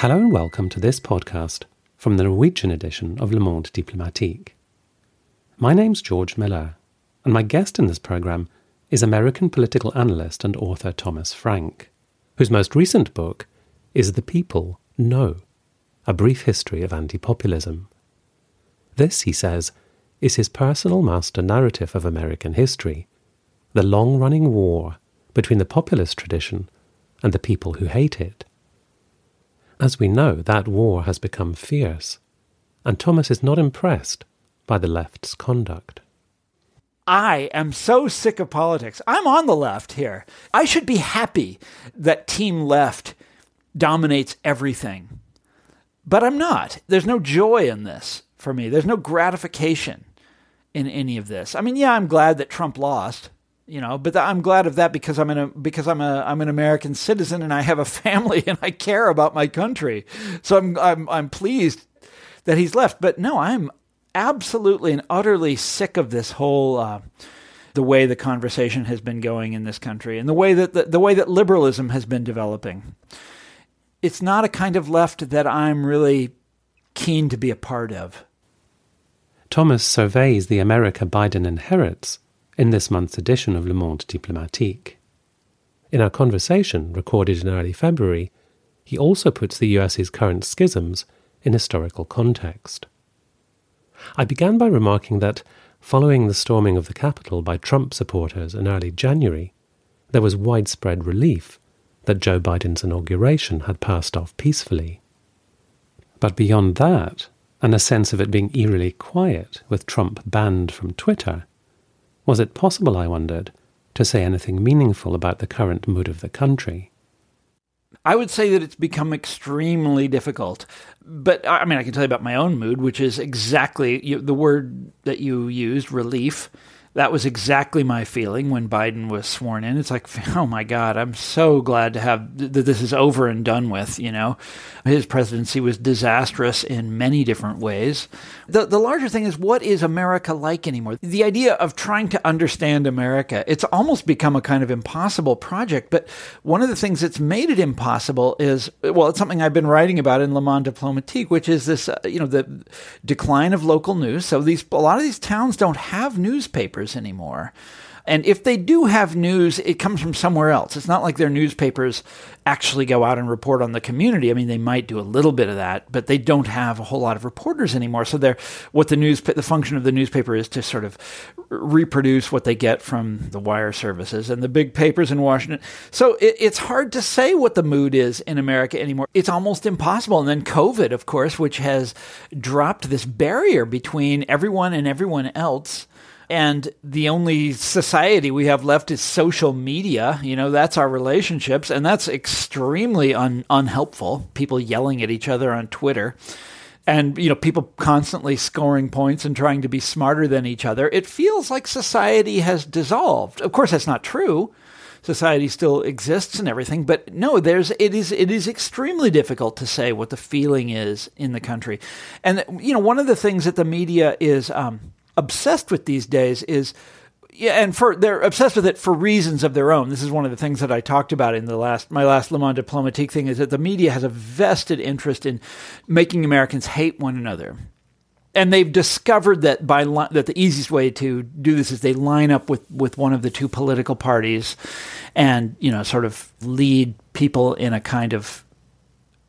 Hello and welcome to this podcast from the Norwegian edition of Le Monde Diplomatique. My name's George Miller, and my guest in this programme is American political analyst and author Thomas Frank, whose most recent book is The People No A Brief History of Anti Populism. This, he says, is his personal master narrative of American history, the long running war between the populist tradition and the people who hate it. As we know, that war has become fierce, and Thomas is not impressed by the left's conduct. I am so sick of politics. I'm on the left here. I should be happy that Team Left dominates everything. But I'm not. There's no joy in this for me. There's no gratification in any of this. I mean, yeah, I'm glad that Trump lost you know but i'm glad of that because i'm an because i'm a i'm an american citizen and i have a family and i care about my country. So i'm i'm i'm pleased that he's left. But no i'm absolutely and utterly sick of this whole uh, the way the conversation has been going in this country and the way that the, the way that liberalism has been developing. It's not a kind of left that i'm really keen to be a part of. Thomas surveys the america biden inherits in this month's edition of Le Monde Diplomatique. In our conversation, recorded in early February, he also puts the US's current schisms in historical context. I began by remarking that, following the storming of the Capitol by Trump supporters in early January, there was widespread relief that Joe Biden's inauguration had passed off peacefully. But beyond that, and a sense of it being eerily quiet with Trump banned from Twitter, was it possible, I wondered, to say anything meaningful about the current mood of the country? I would say that it's become extremely difficult. But I mean, I can tell you about my own mood, which is exactly the word that you used relief that was exactly my feeling when Biden was sworn in. It's like, oh my God, I'm so glad to have that this is over and done with. You know, his presidency was disastrous in many different ways. The the larger thing is, what is America like anymore? The idea of trying to understand America, it's almost become a kind of impossible project. But one of the things that's made it impossible is, well, it's something I've been writing about in Le Monde Diplomatique, which is this, uh, you know, the decline of local news. So these a lot of these towns don't have newspapers newspapers anymore. And if they do have news, it comes from somewhere else. It's not like their newspapers actually go out and report on the community. I mean, they might do a little bit of that, but they don't have a whole lot of reporters anymore. So they're what the news the function of the newspaper is to sort of reproduce what they get from the wire services and the big papers in Washington. So it, it's hard to say what the mood is in America anymore. It's almost impossible. And then COVID, of course, which has dropped this barrier between everyone and everyone else and the only society we have left is social media. You know, that's our relationships, and that's extremely un- unhelpful. People yelling at each other on Twitter. And you know, people constantly scoring points and trying to be smarter than each other. It feels like society has dissolved. Of course, that's not true society still exists and everything but no there's it is it is extremely difficult to say what the feeling is in the country and you know one of the things that the media is um, obsessed with these days is yeah, and for they're obsessed with it for reasons of their own. This is one of the things that I talked about in the last my last Le Monde Diplomatique thing is that the media has a vested interest in making Americans hate one another. And they've discovered that by li- that the easiest way to do this is they line up with, with one of the two political parties, and you know sort of lead people in a kind of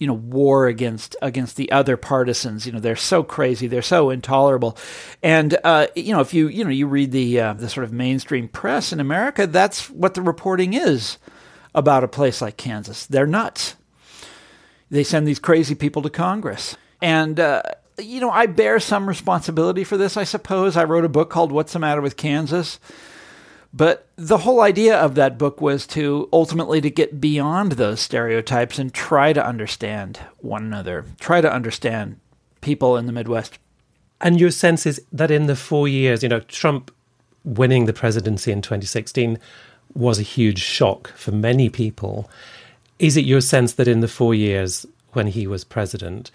you know war against against the other partisans. You know they're so crazy. They're so intolerable. And uh, you know if you you know you read the uh, the sort of mainstream press in America that's what the reporting is about a place like Kansas. They're nuts. They send these crazy people to Congress. And uh, you know I bear some responsibility for this I suppose. I wrote a book called What's the Matter with Kansas but the whole idea of that book was to ultimately to get beyond those stereotypes and try to understand one another, try to understand people in the Midwest. And your sense is that in the four years, you know, Trump winning the presidency in 2016 was a huge shock for many people. Is it your sense that in the four years when he was president,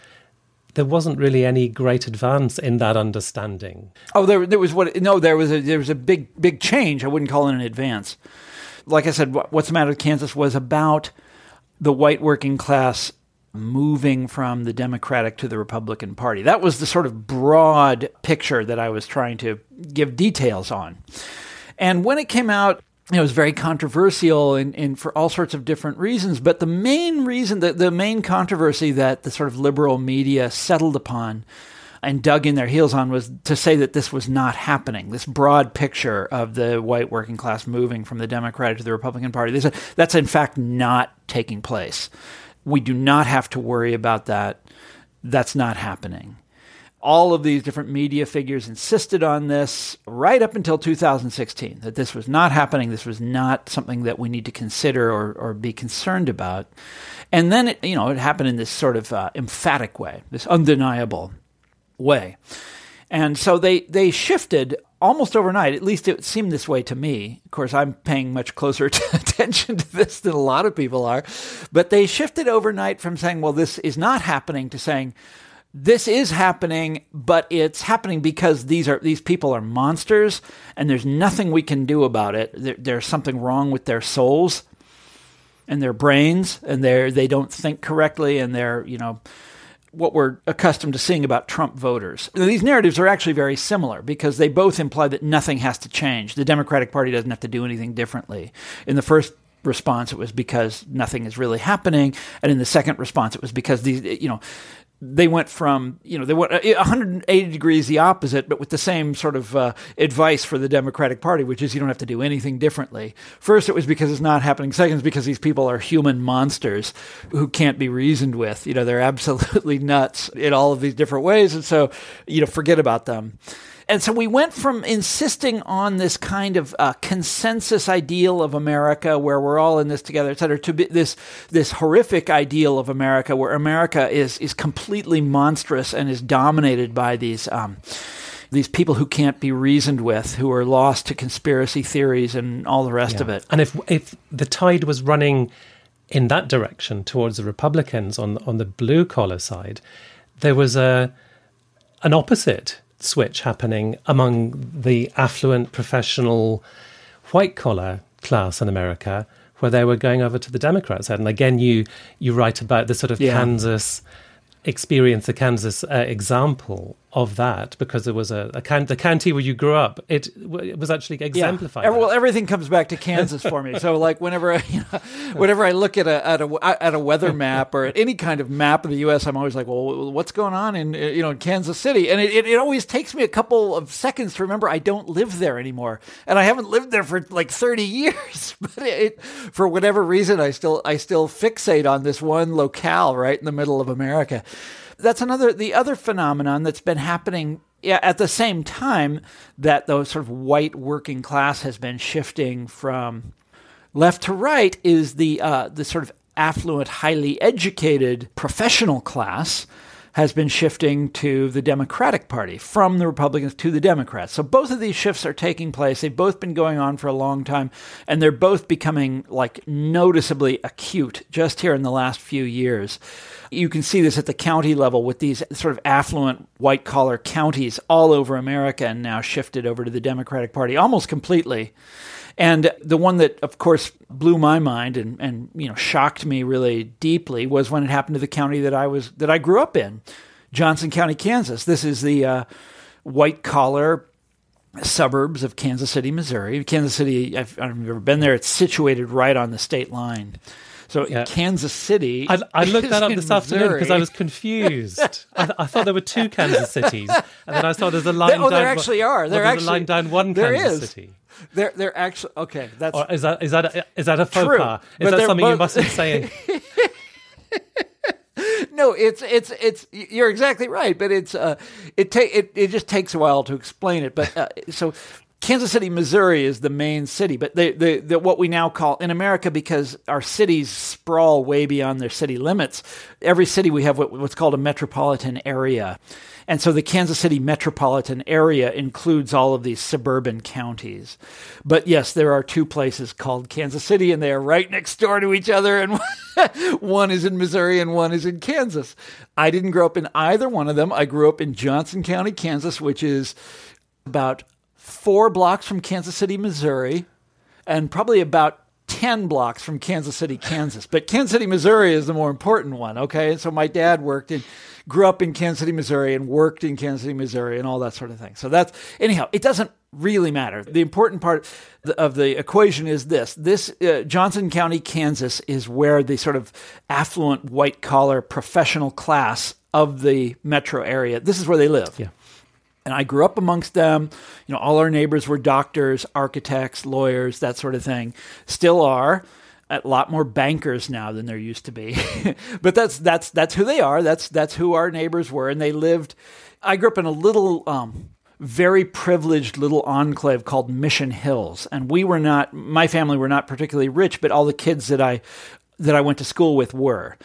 there wasn't really any great advance in that understanding. Oh, there, there was what? No, there was a there was a big big change. I wouldn't call it an advance. Like I said, what's the matter with Kansas was about the white working class moving from the Democratic to the Republican Party. That was the sort of broad picture that I was trying to give details on. And when it came out, it was very controversial and, and for all sorts of different reasons. But the main reason, the, the main controversy that the sort of liberal media settled upon and dug in their heels on was to say that this was not happening. This broad picture of the white working class moving from the Democratic to the Republican Party, they said that's in fact not taking place. We do not have to worry about that. That's not happening. All of these different media figures insisted on this right up until 2016 that this was not happening. This was not something that we need to consider or, or be concerned about. And then, it, you know, it happened in this sort of uh, emphatic way, this undeniable way. And so they, they shifted almost overnight. At least it seemed this way to me. Of course, I'm paying much closer attention to this than a lot of people are. But they shifted overnight from saying, well, this is not happening to saying, this is happening, but it's happening because these are these people are monsters, and there's nothing we can do about it. There, there's something wrong with their souls and their brains, and they they don't think correctly, and they're you know what we're accustomed to seeing about Trump voters. These narratives are actually very similar because they both imply that nothing has to change. The Democratic Party doesn't have to do anything differently. In the first response, it was because nothing is really happening, and in the second response, it was because these, you know, they went from you know they went 180 uh, degrees the opposite but with the same sort of uh, advice for the democratic party which is you don't have to do anything differently. First it was because it's not happening. Second is because these people are human monsters who can't be reasoned with. You know they're absolutely nuts in all of these different ways and so you know forget about them and so we went from insisting on this kind of uh, consensus ideal of America, where we're all in this together, et cetera, to this this horrific ideal of America, where America is is completely monstrous and is dominated by these. Um, these people who can't be reasoned with, who are lost to conspiracy theories and all the rest yeah. of it. And if if the tide was running in that direction towards the Republicans on on the blue collar side, there was a an opposite switch happening among the affluent professional white collar class in America where they were going over to the Democrat side. And again, you you write about the sort of yeah. Kansas experience, the Kansas uh, example of that because it was a, a can- the county where you grew up. It, it was actually exemplified. Yeah. Well, everything comes back to Kansas for me. So, like whenever I, you know, whenever I look at a, at a at a weather map or at any kind of map of the U.S., I'm always like, well, what's going on in uh, you know in Kansas City? And it, it, it always takes me a couple of seconds to remember I don't live there anymore, and I haven't lived there for like 30 years. but it, for whatever reason, I still I still fixate on this one locale right in the middle of America. That's another the other phenomenon that's been happening yeah, at the same time that the sort of white working class has been shifting from left to right is the uh, the sort of affluent, highly educated professional class has been shifting to the Democratic Party from the Republicans to the Democrats. So both of these shifts are taking place. They've both been going on for a long time, and they're both becoming like noticeably acute just here in the last few years. You can see this at the county level with these sort of affluent white collar counties all over America and now shifted over to the Democratic Party almost completely. And the one that, of course, blew my mind and, and you know shocked me really deeply was when it happened to the county that I was that I grew up in, Johnson County, Kansas. This is the uh, white collar suburbs of Kansas City, Missouri. Kansas City, I've, I've never been there. It's situated right on the state line. So yeah. Kansas City. I, I looked that up this afternoon because I was confused. I, I, thought there were two Kansas cities, and then I saw there's a line. There, oh, down, there actually are. There well, actually a line down one Kansas is. City. They're they're actually okay. That's or is that is that a, is that a faux true, pas? Is that something both... you mustn't say? no, it's it's it's you're exactly right, but it's uh it take it, it just takes a while to explain it. But uh, so Kansas City, Missouri is the main city, but what we now call in America, because our cities sprawl way beyond their city limits, every city we have what, what's called a metropolitan area. And so the Kansas City metropolitan area includes all of these suburban counties. But yes, there are two places called Kansas City, and they are right next door to each other. And one is in Missouri and one is in Kansas. I didn't grow up in either one of them. I grew up in Johnson County, Kansas, which is about four blocks from Kansas City, Missouri, and probably about 10 blocks from Kansas City, Kansas. But Kansas City, Missouri is the more important one, okay? And so my dad worked in, grew up in Kansas City, Missouri, and worked in Kansas City, Missouri, and all that sort of thing. So that's, anyhow, it doesn't really matter. The important part of the equation is this this uh, Johnson County, Kansas is where the sort of affluent white collar professional class of the metro area, this is where they live. Yeah. And I grew up amongst them. You know, all our neighbors were doctors, architects, lawyers, that sort of thing. Still are. A lot more bankers now than there used to be. but that's that's that's who they are. That's that's who our neighbors were and they lived I grew up in a little um, very privileged little enclave called Mission Hills. And we were not my family were not particularly rich, but all the kids that I that I went to school with were.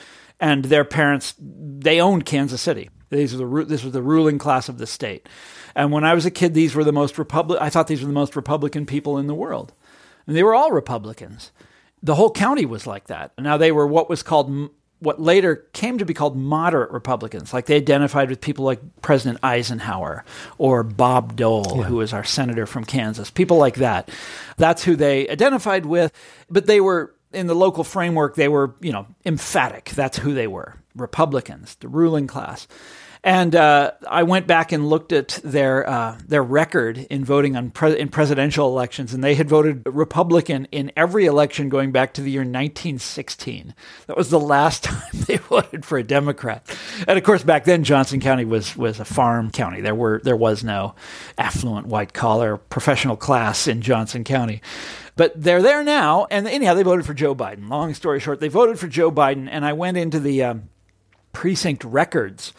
And their parents they owned Kansas City. These are the this was the ruling class of the state. And when I was a kid, these were the most republic. I thought these were the most Republican people in the world, and they were all Republicans. The whole county was like that. Now they were what was called what later came to be called moderate Republicans. Like they identified with people like President Eisenhower or Bob Dole, yeah. who was our senator from Kansas. People like that. That's who they identified with. But they were in the local framework. They were you know emphatic. That's who they were. Republicans, the ruling class. And uh, I went back and looked at their uh, their record in voting on pre- in presidential elections, and they had voted Republican in every election going back to the year 1916. That was the last time they voted for a Democrat. And of course, back then Johnson County was was a farm county. There were there was no affluent white collar professional class in Johnson County. But they're there now, and anyhow, they voted for Joe Biden. Long story short, they voted for Joe Biden, and I went into the um, precinct records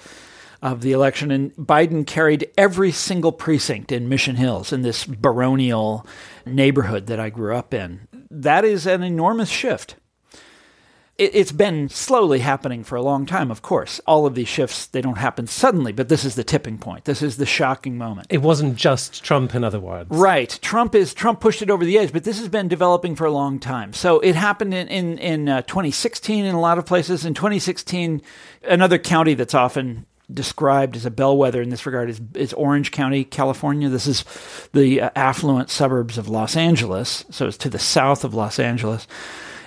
of the election, and Biden carried every single precinct in Mission Hills in this baronial neighborhood that I grew up in. That is an enormous shift. It's been slowly happening for a long time, of course. All of these shifts, they don't happen suddenly, but this is the tipping point. This is the shocking moment. It wasn't just Trump, in other words. Right. Trump is Trump pushed it over the edge, but this has been developing for a long time. So it happened in, in, in uh, 2016 in a lot of places. In 2016, another county that's often described as a bellwether in this regard is, is Orange County, California. This is the uh, affluent suburbs of Los Angeles, so it's to the south of Los Angeles.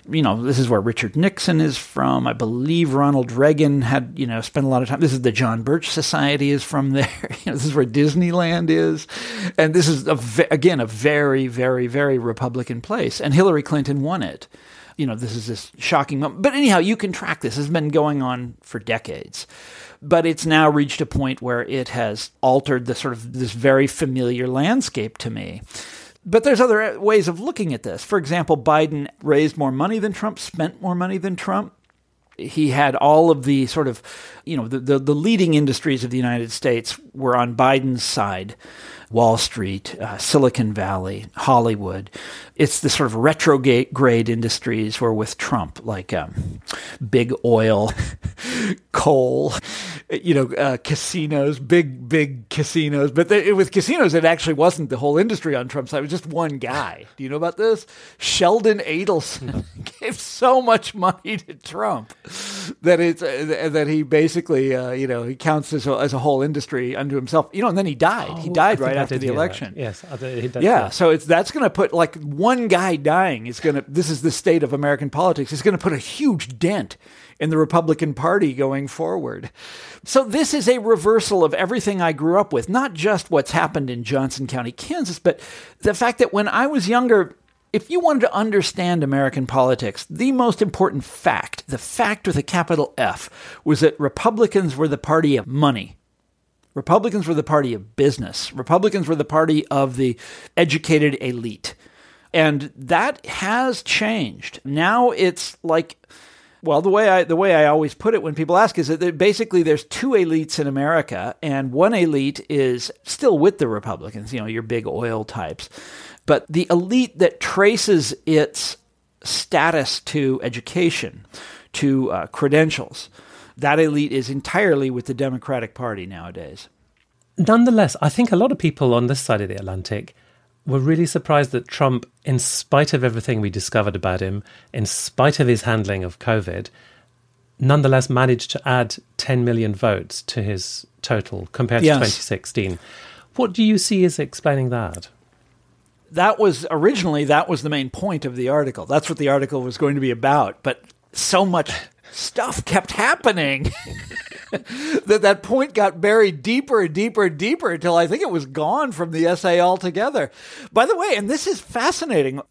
You know, this is where Richard Nixon is from. I believe Ronald Reagan had, you know, spent a lot of time. This is the John Birch Society is from there. You know, this is where Disneyland is, and this is a, again a very, very, very Republican place. And Hillary Clinton won it you know, this is this shocking moment. But anyhow, you can track this. It's been going on for decades but it's now reached a point where it has altered the sort of this very familiar landscape to me. But there's other ways of looking at this. For example, Biden raised more money than Trump, spent more money than Trump. He had all of the sort of, you know, the, the, the leading industries of the United States were on Biden's side. Wall Street, uh, Silicon Valley, Hollywood. It's the sort of retrograde grade industries where with Trump, like um, big oil, coal, you know, uh, casinos, big, big casinos. But the, with casinos, it actually wasn't the whole industry on Trump's side. It was just one guy. Do you know about this? Sheldon Adelson gave so much money to Trump that it's uh, that he basically, uh, you know, he counts as a, as a whole industry unto himself. You know, and then he died. Oh, he died right after the election. That. Yes, yeah. So it's that's going to put like one guy dying is going to. This is the state of American politics. It's going to put a huge dent in the Republican Party going forward. So this is a reversal of everything I grew up with, not just what's happened in Johnson County, Kansas, but the fact that when I was younger. If you wanted to understand American politics, the most important fact, the fact with a capital F, was that Republicans were the party of money Republicans were the party of business. Republicans were the party of the educated elite. And that has changed. Now it's like well, the way I the way I always put it when people ask is that basically there's two elites in America, and one elite is still with the Republicans, you know, your big oil types, but the elite that traces its status to education, to uh, credentials, that elite is entirely with the Democratic Party nowadays. Nonetheless, I think a lot of people on this side of the Atlantic were really surprised that Trump, in spite of everything we discovered about him, in spite of his handling of COVID, nonetheless managed to add 10 million votes to his total compared yes. to 2016. What do you see as explaining that? that was originally that was the main point of the article. That's what the article was going to be about. But so much stuff kept happening that that point got buried deeper and deeper and deeper until I think it was gone from the essay altogether. By the way, and this is fascinating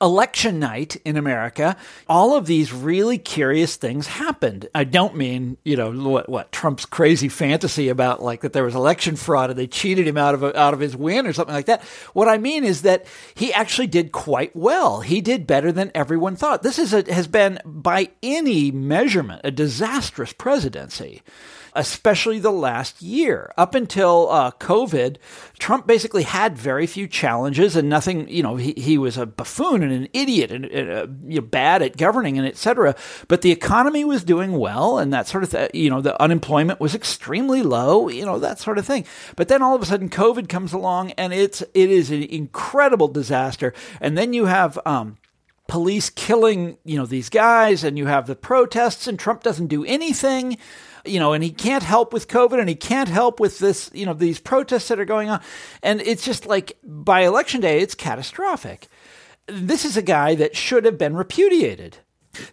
election night in America, all of these really curious things happened. I don't mean, you know, what, what Trump's crazy fantasy about like that there was election fraud and they cheated him out of out of his win or something like that. What I mean is that he actually did quite well. He did better than everyone thought. This is a, has been by any measurement a disastrous presidency especially the last year. Up until uh, COVID, Trump basically had very few challenges and nothing, you know, he, he was a buffoon and an idiot and, and uh, you know, bad at governing and etc. But the economy was doing well and that sort of thing. You know, the unemployment was extremely low, you know, that sort of thing. But then all of a sudden COVID comes along and it's, it is an incredible disaster. And then you have, um, police killing, you know, these guys and you have the protests and Trump doesn't do anything you know, and he can't help with COVID and he can't help with this, you know, these protests that are going on. And it's just like by election day, it's catastrophic. This is a guy that should have been repudiated.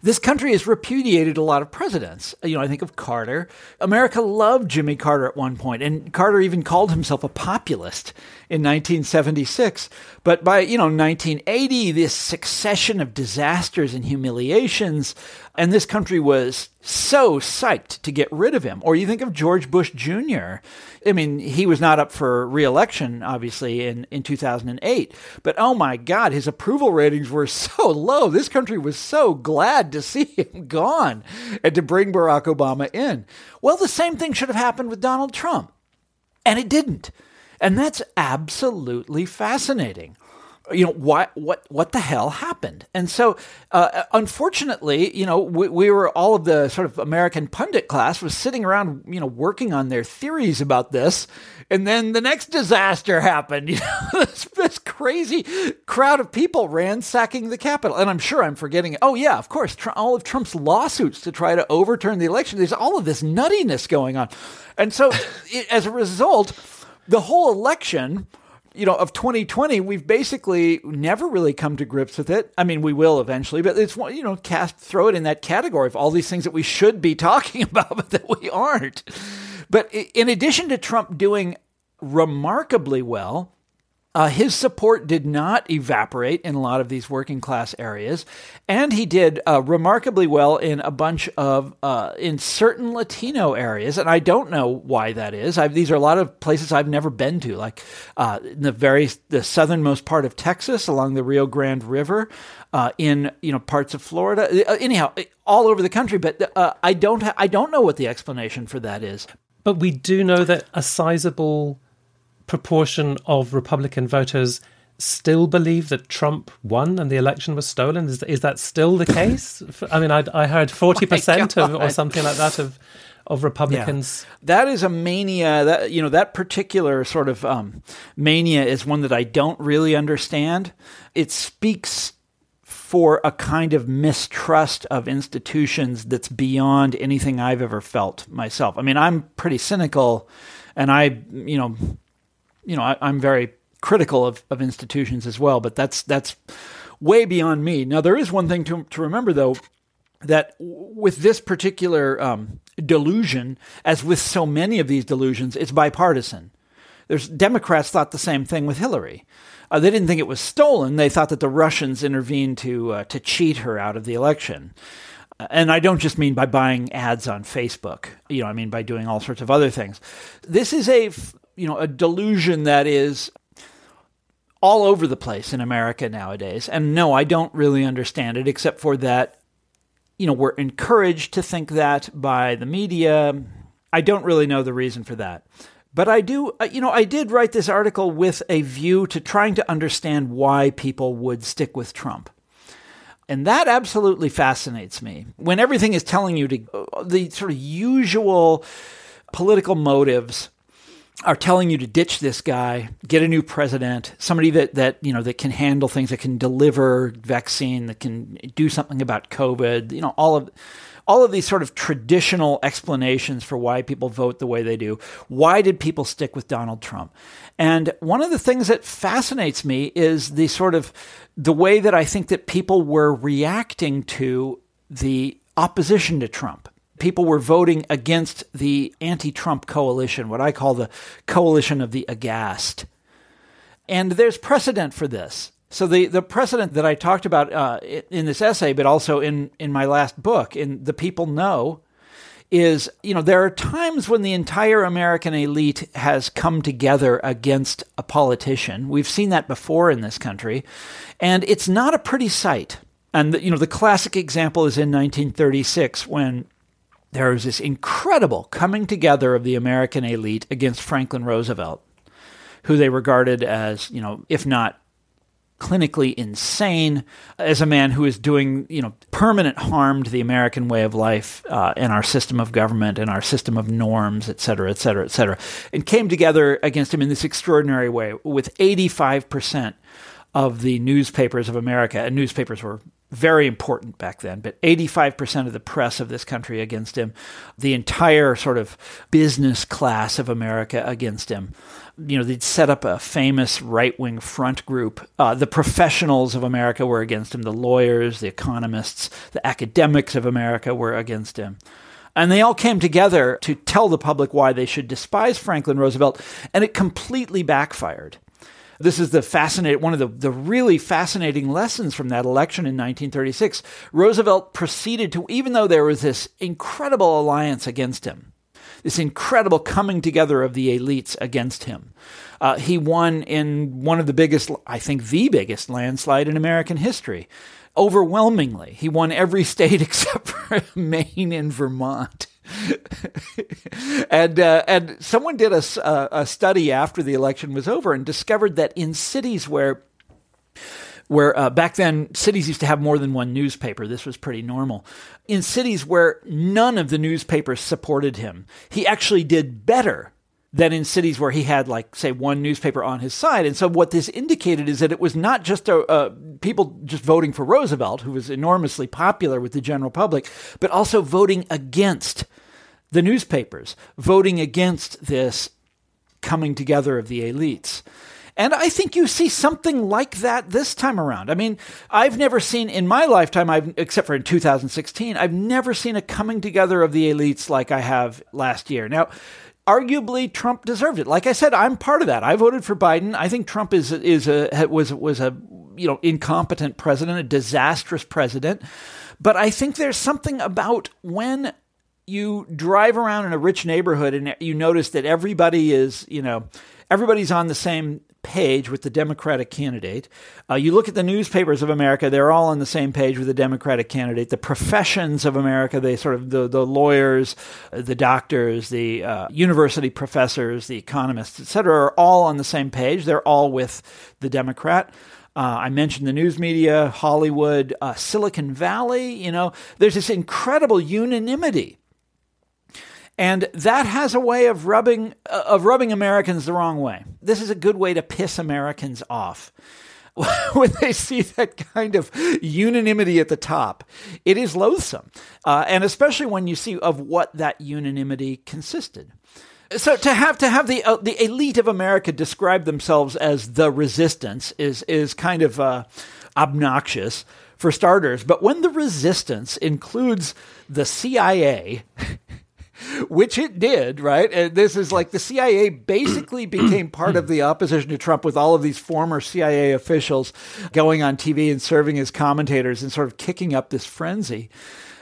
This country has repudiated a lot of presidents. You know, I think of Carter. America loved Jimmy Carter at one point, and Carter even called himself a populist in 1976. But by, you know, 1980, this succession of disasters and humiliations, and this country was so psyched to get rid of him. Or you think of George Bush Jr. I mean, he was not up for reelection, obviously, in, in 2008. But oh my God, his approval ratings were so low. This country was so glad to see him gone and to bring Barack Obama in. Well, the same thing should have happened with Donald Trump. And it didn't. And that's absolutely fascinating. You know what what what the hell happened? And so uh, unfortunately you know we, we, were all of the sort of american pundit class was sitting around you know working on their theories about this. And then the next disaster happened. You know this, this crazy crowd of people ransacking the capitol. And i'm sure i'm forgetting oh yeah of course all of trump's lawsuits to try to overturn the election. There's all of this nuttiness going on. And so it, as a result the whole election you know, of 2020, we've basically never really come to grips with it. I mean, we will eventually, but it's you know, cast throw it in that category of all these things that we should be talking about, but that we aren't. But in addition to Trump doing remarkably well, uh, his support did not evaporate in a lot of these working class areas, and he did uh, remarkably well in a bunch of uh, in certain Latino areas. And I don't know why that is. I've, these are a lot of places I've never been to, like uh, in the very the southernmost part of Texas, along the Rio Grande River, uh, in you know parts of Florida. Uh, anyhow, all over the country. But I don't ha- I don't know what the explanation for that is. But we do know that a sizable proportion of Republican voters still believe that Trump won and the election was stolen? Is is that still the case? I mean, I, I heard forty percent of or something like that of of Republicans. Yeah. That is a mania. That you know that particular sort of um, mania is one that I don't really understand. It speaks for a kind of mistrust of institutions that's beyond anything I've ever felt myself. I mean, I'm pretty cynical, and I you know you know, I, am very critical of, of institutions as well, but that's that's way beyond me. Now, there is one thing to, to remember, though, that with this particular um, delusion, as with so many of these delusions, it's bipartisan. There's Democrats thought the same thing with Hillary. Uh, they didn't think it was stolen. They thought that the Russians intervened to uh, to cheat her out of the election. And I don't just mean by buying ads on Facebook. You know, I mean by doing all sorts of other things. This is a you know, a delusion that is all over the place in America nowadays. And no, I don't really understand it, except for that, you know, we're encouraged to think that by the media. I don't really know the reason for that. But I do, uh, you know, I did write this article with a view to trying to understand why people would stick with Trump. And that absolutely fascinates me. When everything is telling you to, uh, the sort of usual political motives are telling you to ditch this guy, get a new president, somebody that that you know that can handle things, that can deliver vaccine, that can do something about COVID. You know, all of all of these sort of traditional explanations for why people vote the way they do. Why did people stick with Donald Trump? And one of the things that fascinates me is the sort of the way that I think that people were reacting to the opposition to Trump. People were voting against the anti Trump coalition, what I call the coalition of the aghast. And there's precedent for this. So the, the precedent that I talked about uh, in this essay, but also in, in my last book, in The People No, is you know there are times when the entire American elite has come together against a politician. We've seen that before in this country, and it's not a pretty sight. And you know the classic example is in 1936 when there was this incredible coming together of the American elite against Franklin Roosevelt, who they regarded as you know if not clinically insane as a man who is doing you know permanent harm to the American way of life uh, and our system of government and our system of norms, et cetera, et cetera, et cetera, and came together against him in this extraordinary way with 85 percent of the newspapers of America, and newspapers were very important back then, but 85% of the press of this country against him, the entire sort of business class of America against him you know, they'd set up a famous right wing front group. Uh, the professionals of America were against him. The lawyers, the economists, the academics of America were against him. And they all came together to tell the public why they should despise Franklin Roosevelt, and it completely backfired. This is the fascinating one of the, the really fascinating lessons from that election in 1936. Roosevelt proceeded to, even though there was this incredible alliance against him, this incredible coming together of the elites against him. Uh, he won in one of the biggest, I think, the biggest landslide in American history. Overwhelmingly, he won every state except for Maine and Vermont. and uh, and someone did a, a study after the election was over and discovered that in cities where where uh, back then cities used to have more than one newspaper. This was pretty normal. In cities where none of the newspapers supported him, he actually did better than in cities where he had, like, say, one newspaper on his side. And so, what this indicated is that it was not just a, uh, people just voting for Roosevelt, who was enormously popular with the general public, but also voting against the newspapers, voting against this coming together of the elites. And I think you see something like that this time around. I mean, I've never seen in my lifetime, I've, except for in 2016, I've never seen a coming together of the elites like I have last year. Now, arguably Trump deserved it. Like I said, I'm part of that. I voted for Biden. I think Trump is is a was was a you know incompetent president, a disastrous president. But I think there's something about when you drive around in a rich neighborhood and you notice that everybody is, you know, everybody's on the same page with the Democratic candidate. Uh, you look at the newspapers of America; they're all on the same page with the Democratic candidate. The professions of America, they sort of the the lawyers, the doctors, the uh, university professors, the economists, etc., are all on the same page. They're all with the Democrat. Uh, I mentioned the news media, Hollywood, uh, Silicon Valley. You know, there's this incredible unanimity and that has a way of rubbing uh, of rubbing Americans the wrong way. This is a good way to piss Americans off. when they see that kind of unanimity at the top, it is loathsome, uh, and especially when you see of what that unanimity consisted. So to have to have the uh, the elite of America describe themselves as the resistance is is kind of uh, obnoxious for starters. But when the resistance includes the CIA which it did, right? And this is like the CIA basically became part of the opposition to Trump with all of these former CIA officials going on TV and serving as commentators and sort of kicking up this frenzy.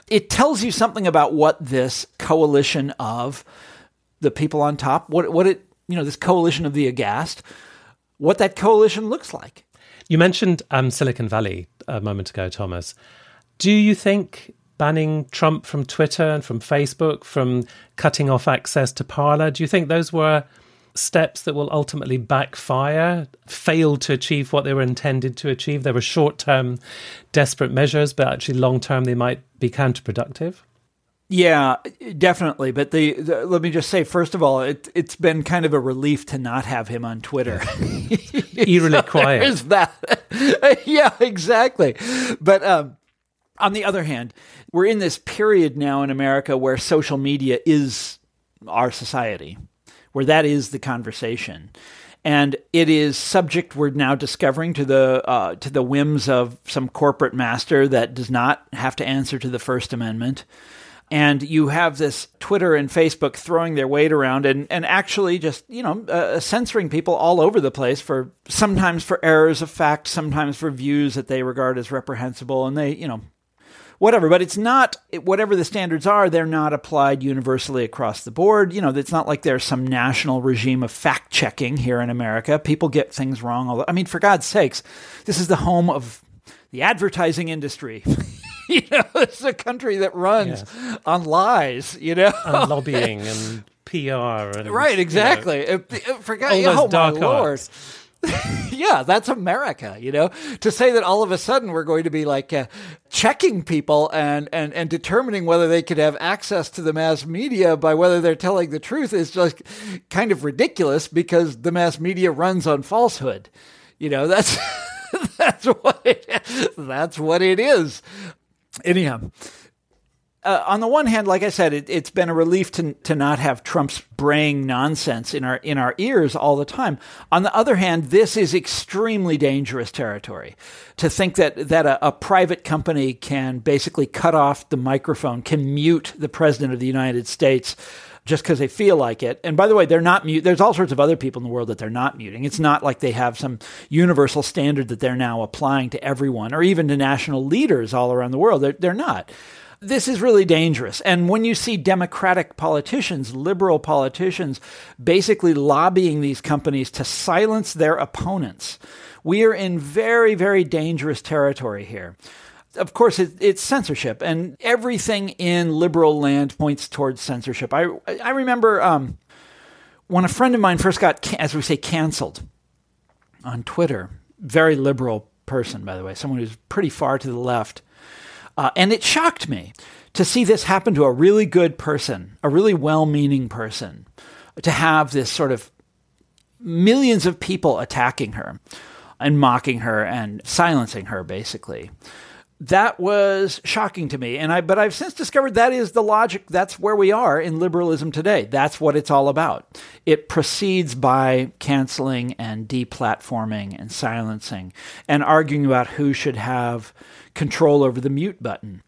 It tells you something about what this coalition of the people on top, what what it, you know, this coalition of the aghast, what that coalition looks like. You mentioned um, Silicon Valley a moment ago, Thomas. Do you think banning Trump from Twitter and from Facebook, from cutting off access to Parler? Do you think those were steps that will ultimately backfire, fail to achieve what they were intended to achieve? They were short term, desperate measures, but actually long term, they might be counterproductive? Yeah, definitely. But the, the, let me just say, first of all, it, has been kind of a relief to not have him on Twitter. Eerily so quiet. Is that? yeah, exactly. But um, On the other hand, we're in this period now in America where social media is our society, where that is the conversation. And it is subject we're now discovering to the uh, to the whims of some corporate master that does not have to answer to the First Amendment and you have this Twitter and Facebook throwing their weight around and, and actually just, you know, uh, censoring people all over the place for sometimes for errors of fact, sometimes for views that they regard as reprehensible. And they, you know, whatever. But it's not, whatever the standards are, they're not applied universally across the board. You know, it's not like there's some national regime of fact checking here in America. People get things wrong. All the, I mean, for God's sakes, this is the home of the advertising industry. you know, it's a country that runs yes. on lies, you know, and lobbying and PR. And, right, exactly. You know, Forget, oh my lord. yeah, that's America, you know. To say that all of a sudden we're going to be like uh, checking people and, and, and determining whether they could have access to the mass media by whether they're telling the truth is just kind of ridiculous because the mass media runs on falsehood. You know, that's that's what it, that's what it is. Anyhow, uh, on the one hand, like I said, it, has been a relief to to not have Trump's braying nonsense in our in our ears all the time. On the other hand, this is extremely dangerous territory. To think that that a, a private company can basically cut off the microphone, can mute the president of the United States just because they feel like it. And by the way, they're not mute. There's all sorts of other people in the world that they're not muting. It's not like they have some universal standard that they're now applying to everyone or even to national leaders all around the world. They're, they're not. This is really dangerous. And when you see Democratic politicians, liberal politicians, basically lobbying these companies to silence their opponents, we are in very, very dangerous territory here of course, it, it's censorship, and everything in liberal land points towards censorship. I I remember um, when a friend of mine first got, as we say, canceled on Twitter. Very liberal person, by the way, someone who's pretty far to the left, uh, and it shocked me to see this happen to a really good person, a really well-meaning person, to have this sort of millions of people attacking her and mocking her and silencing her, basically that was shocking to me and i but i've since discovered that is the logic that's where we are in liberalism today that's what it's all about it proceeds by canceling and deplatforming and silencing and arguing about who should have control over the mute button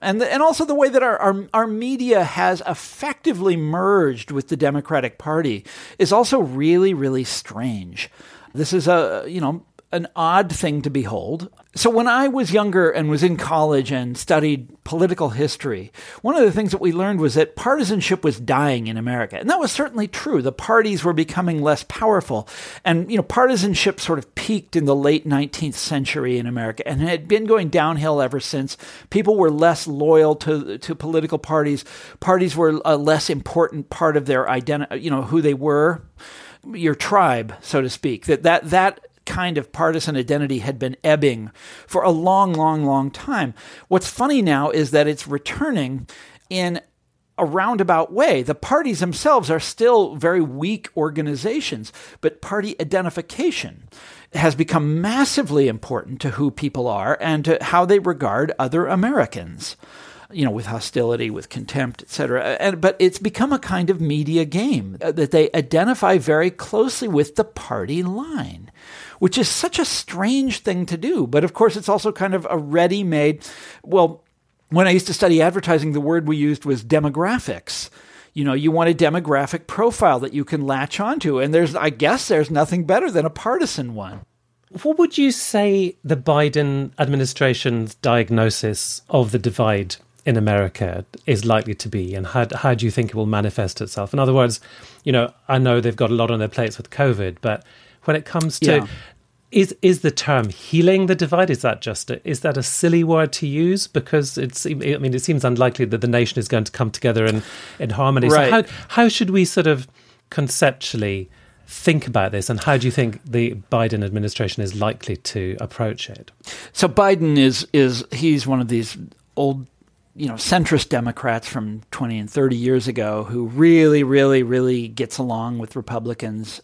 and the, and also the way that our, our our media has effectively merged with the Democratic Party is also really really strange. This is a you know an odd thing to behold. So, when I was younger and was in college and studied political history, one of the things that we learned was that partisanship was dying in America. And that was certainly true. The parties were becoming less powerful. And, you know, partisanship sort of peaked in the late 19th century in America and had been going downhill ever since. People were less loyal to, to political parties. Parties were a less important part of their identity, you know, who they were your tribe, so to speak. That that that kind of partisan identity had been ebbing for a long, long, long time. What's funny now is that it's returning in a roundabout way. The parties themselves are still very weak organizations, but party identification has become massively important to who people are and to how they regard other Americans. You know, with hostility, with contempt, etc. And but it's become a kind of media game uh, that they identify very closely with the party line which is such a strange thing to do. But of course, it's also kind of a ready made, well, when I used to study advertising, the word we used was demographics. You know, you want a demographic profile that you can latch onto. And there's, I guess, there's nothing better than a partisan one. What would you say the Biden administration's diagnosis of the divide in America is likely to be, and how, how do you think it will manifest itself? In other words, you know, I know they've got a lot on their plates with COVID, but when it comes to yeah. is is the term healing the divide is that just a, is that a silly word to use because it's I mean it seems unlikely that the nation is going to come together in in harmony right. so how how should we sort of conceptually think about this and how do you think the Biden administration is likely to approach it so Biden is is he's one of these old you know centrist Democrats from 20 and 30 years ago who really really really gets along with Republicans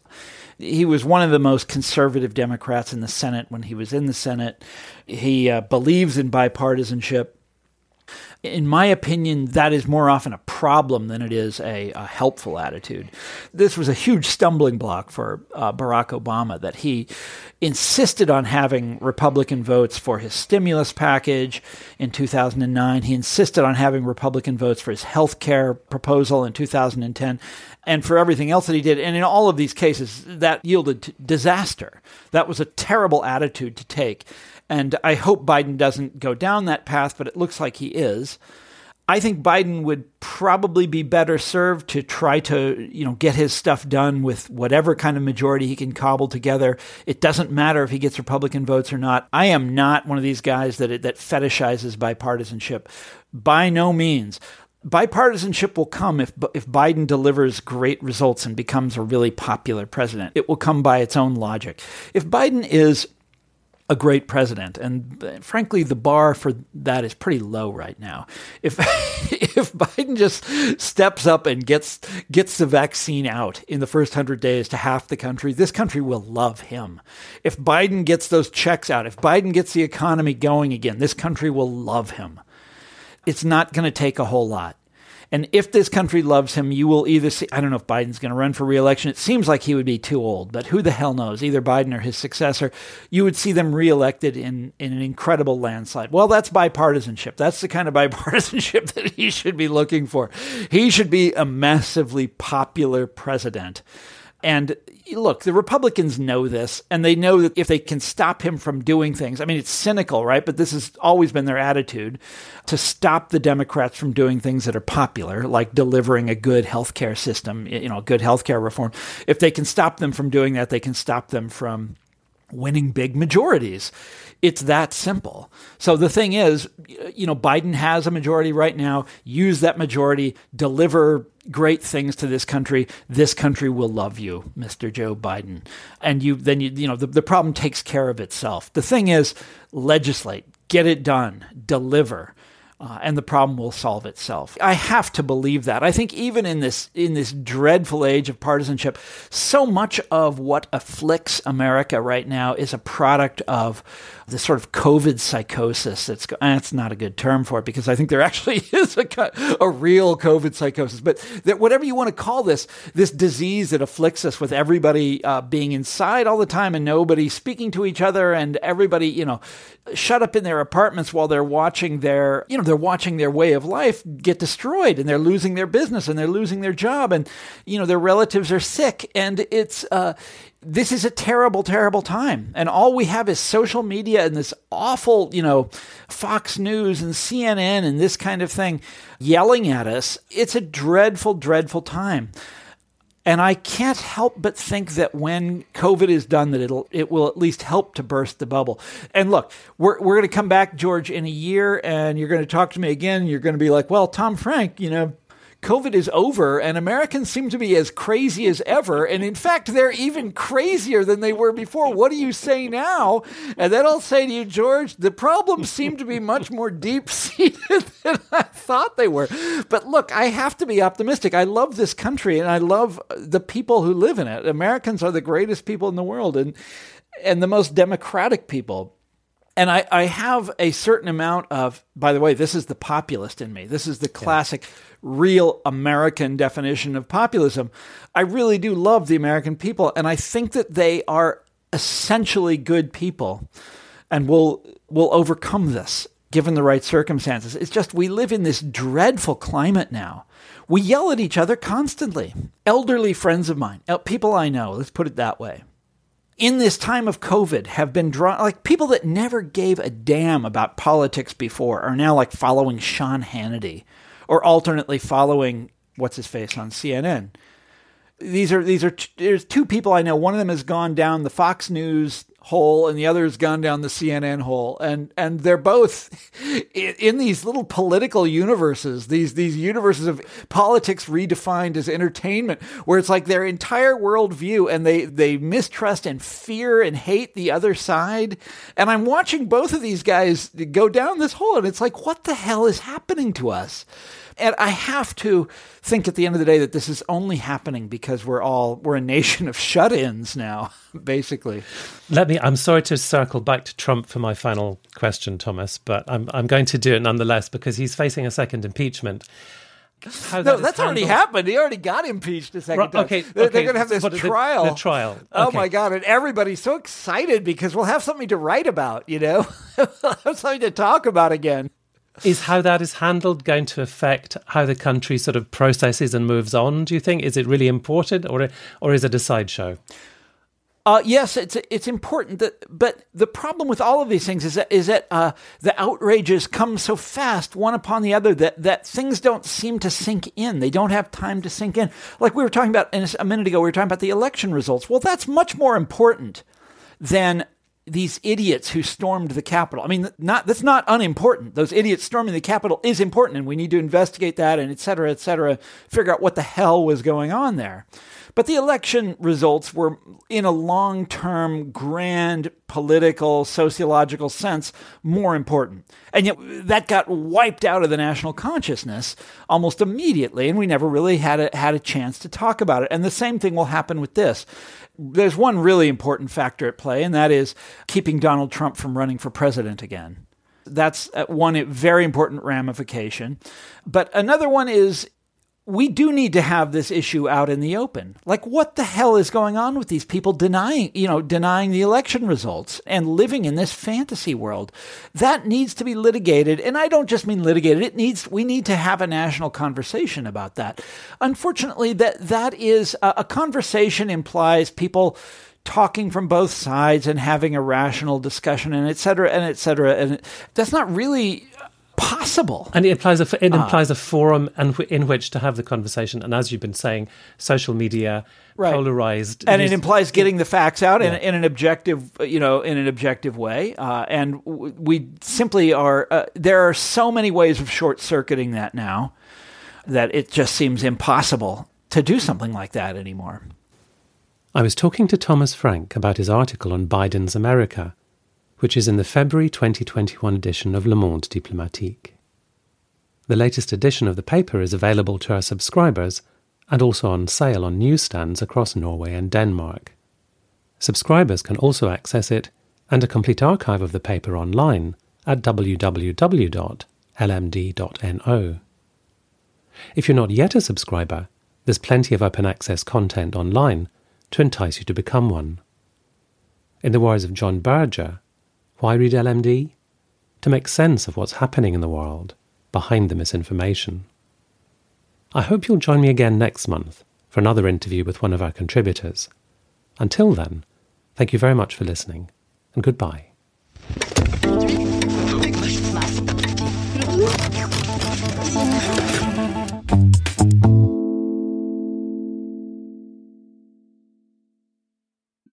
He was one of the most conservative Democrats in the Senate when he was in the Senate. He uh, believes in bipartisanship in my opinion, that is more often a problem than it is a, a helpful attitude. This was a huge stumbling block for uh, Barack Obama that he insisted on having Republican votes for his stimulus package in 2009. He insisted on having Republican votes for his health care proposal in 2010 and for everything else that he did. And in all of these cases, that yielded disaster. That was a terrible attitude to take. And I hope Biden doesn't go down that path, but it looks like he is. I think Biden would probably be better served to try to, you know, get his stuff done with whatever kind of majority he can cobble together. It doesn't matter if he gets Republican votes or not. I am not one of these guys that that fetishizes bipartisanship. By no means. Bipartisanship will come if if Biden delivers great results and becomes a really popular president. It will come by its own logic. If Biden is a great president. And uh, frankly, the bar for that is pretty low right now. If if Biden just steps up and gets gets the vaccine out in the first hundred days to half the country, this country will love him. If Biden gets those checks out, if Biden gets the economy going again, this country will love him. It's not going to take a whole lot. And if this country loves him, you will either see, I don't know if Biden's going to run for reelection. It seems like he would be too old, but who the hell knows? Either Biden or his successor, you would see them reelected in, in an incredible landslide. Well, that's bipartisanship. That's the kind of bipartisanship that he should be looking for. He should be a massively popular president. And look, the Republicans know this, and they know that if they can stop him from doing things, I mean, it's cynical, right? But this has always been their attitude to stop the Democrats from doing things that are popular, like delivering a good healthcare system, you know, good healthcare reform. If they can stop them from doing that, they can stop them from winning big majorities. It's that simple. So the thing is, you know, Biden has a majority right now. Use that majority, deliver great things to this country. This country will love you, Mr. Joe Biden. And you then you you know the, the problem takes care of itself. The thing is, legislate, get it done, deliver uh, and the problem will solve itself. I have to believe that. I think even in this in this dreadful age of partisanship, so much of what afflicts America right now is a product of the sort of COVID psychosis. That's that's not a good term for it because I think there actually is a a real COVID psychosis. But that whatever you want to call this, this disease that afflicts us with everybody uh, being inside all the time and nobody speaking to each other and everybody you know shut up in their apartments while they're watching their you know they're watching their way of life get destroyed and they're losing their business and they're losing their job and you know their relatives are sick and it's uh, this is a terrible terrible time and all we have is social media and this awful you know Fox News and CNN and this kind of thing yelling at us it's a dreadful dreadful time and I can't help but think that when COVID is done, that it'll it will at least help to burst the bubble. And look, we're we're going to come back, George, in a year, and you're going to talk to me again. You're going to be like, "Well, Tom Frank, you know, COVID is over and Americans seem to be as crazy as ever. And in fact, they're even crazier than they were before. What do you say now? And then I'll say to you, George, the problems seem to be much more deep seated than I thought they were. But look, I have to be optimistic. I love this country and I love the people who live in it. Americans are the greatest people in the world and, and the most democratic people and I, I, have a certain amount of, by the way, this is the populist in me. This is the classic yeah real American definition of populism. I really do love the American people, and I think that they are essentially good people and will will overcome this given the right circumstances. It's just we live in this dreadful climate now. We yell at each other constantly. Elderly friends of mine, people I know, let's put it that way. In this time of COVID, have been drawn like people that never gave a damn about politics before are now like following Sean Hannity or alternately following what's his face on CNN. These are these are there's two people I know. One of them has gone down the Fox News hole and the other has gone down the CNN hole. And and they're both in these little political universes these these universes of politics redefined as entertainment where it's like their entire worldview and they they mistrust and fear and hate the other side. And I'm watching both of these guys go down this hole and it's like what the hell is happening to us And I have to think at the end of the day that this is only happening because we're all we're a nation of shut-ins now, basically. Let me I'm sorry to circle back to Trump for my final question, Thomas, but I'm I'm going to do it nonetheless because he's facing a second impeachment. No, that that's already happened. He already got impeached a second right, time. Okay, they're, okay. they're going to have this trial. The, the trial. Oh okay. Oh my god! And everybody's so excited because we'll have something to write about. You know, we'll have something to talk about again. Is how that is handled going to affect how the country sort of processes and moves on? Do you think is it really important, or or is it a sideshow? Uh, yes, it's it's important that, but the problem with all of these things is that is that uh, the outrages come so fast, one upon the other, that that things don't seem to sink in. They don't have time to sink in. Like we were talking about a minute ago, we were talking about the election results. Well, that's much more important than these idiots who stormed the Capitol. I mean, not that's not unimportant. Those idiots storming the Capitol is important, and we need to investigate that, and et cetera, et cetera. Figure out what the hell was going on there. But the election results were, in a long term, grand political, sociological sense, more important. And yet that got wiped out of the national consciousness almost immediately, and we never really had a, had a chance to talk about it. And the same thing will happen with this. There's one really important factor at play, and that is keeping Donald Trump from running for president again. That's uh, one very important ramification. But another one is we do need to have this issue out in the open. Like, what the hell is going on with these people denying, you know, denying the election results and living in this fantasy world? That needs to be litigated. And I don't just mean litigated. It needs, we need to have a national conversation about that. Unfortunately, that, that is a, a conversation implies people talking from both sides and having a rational discussion and et cetera and et cetera. And that's not really possible. And it implies a it ah. implies a forum and in which to have the conversation. And as you've been saying, social media right. polarized, and it implies getting the facts out yeah. in, in, an objective, you know, in an objective way. Uh, and we simply are. Uh, there are so many ways of short circuiting that now that it just seems impossible to do something like that anymore. I was talking to Thomas Frank about his article on Biden's America which is in the February 2021 edition of Le Monde Diplomatique. The latest edition of the paper is available to our subscribers and also on sale on newsstands across Norway and Denmark. Subscribers can also access it and a complete archive of the paper online at www.lmd.no. If you're not yet a subscriber, there's plenty of open access content online to entice you to become one. In the words of John Berger, why read LMD? To make sense of what's happening in the world behind the misinformation. I hope you'll join me again next month for another interview with one of our contributors. Until then, thank you very much for listening, and goodbye.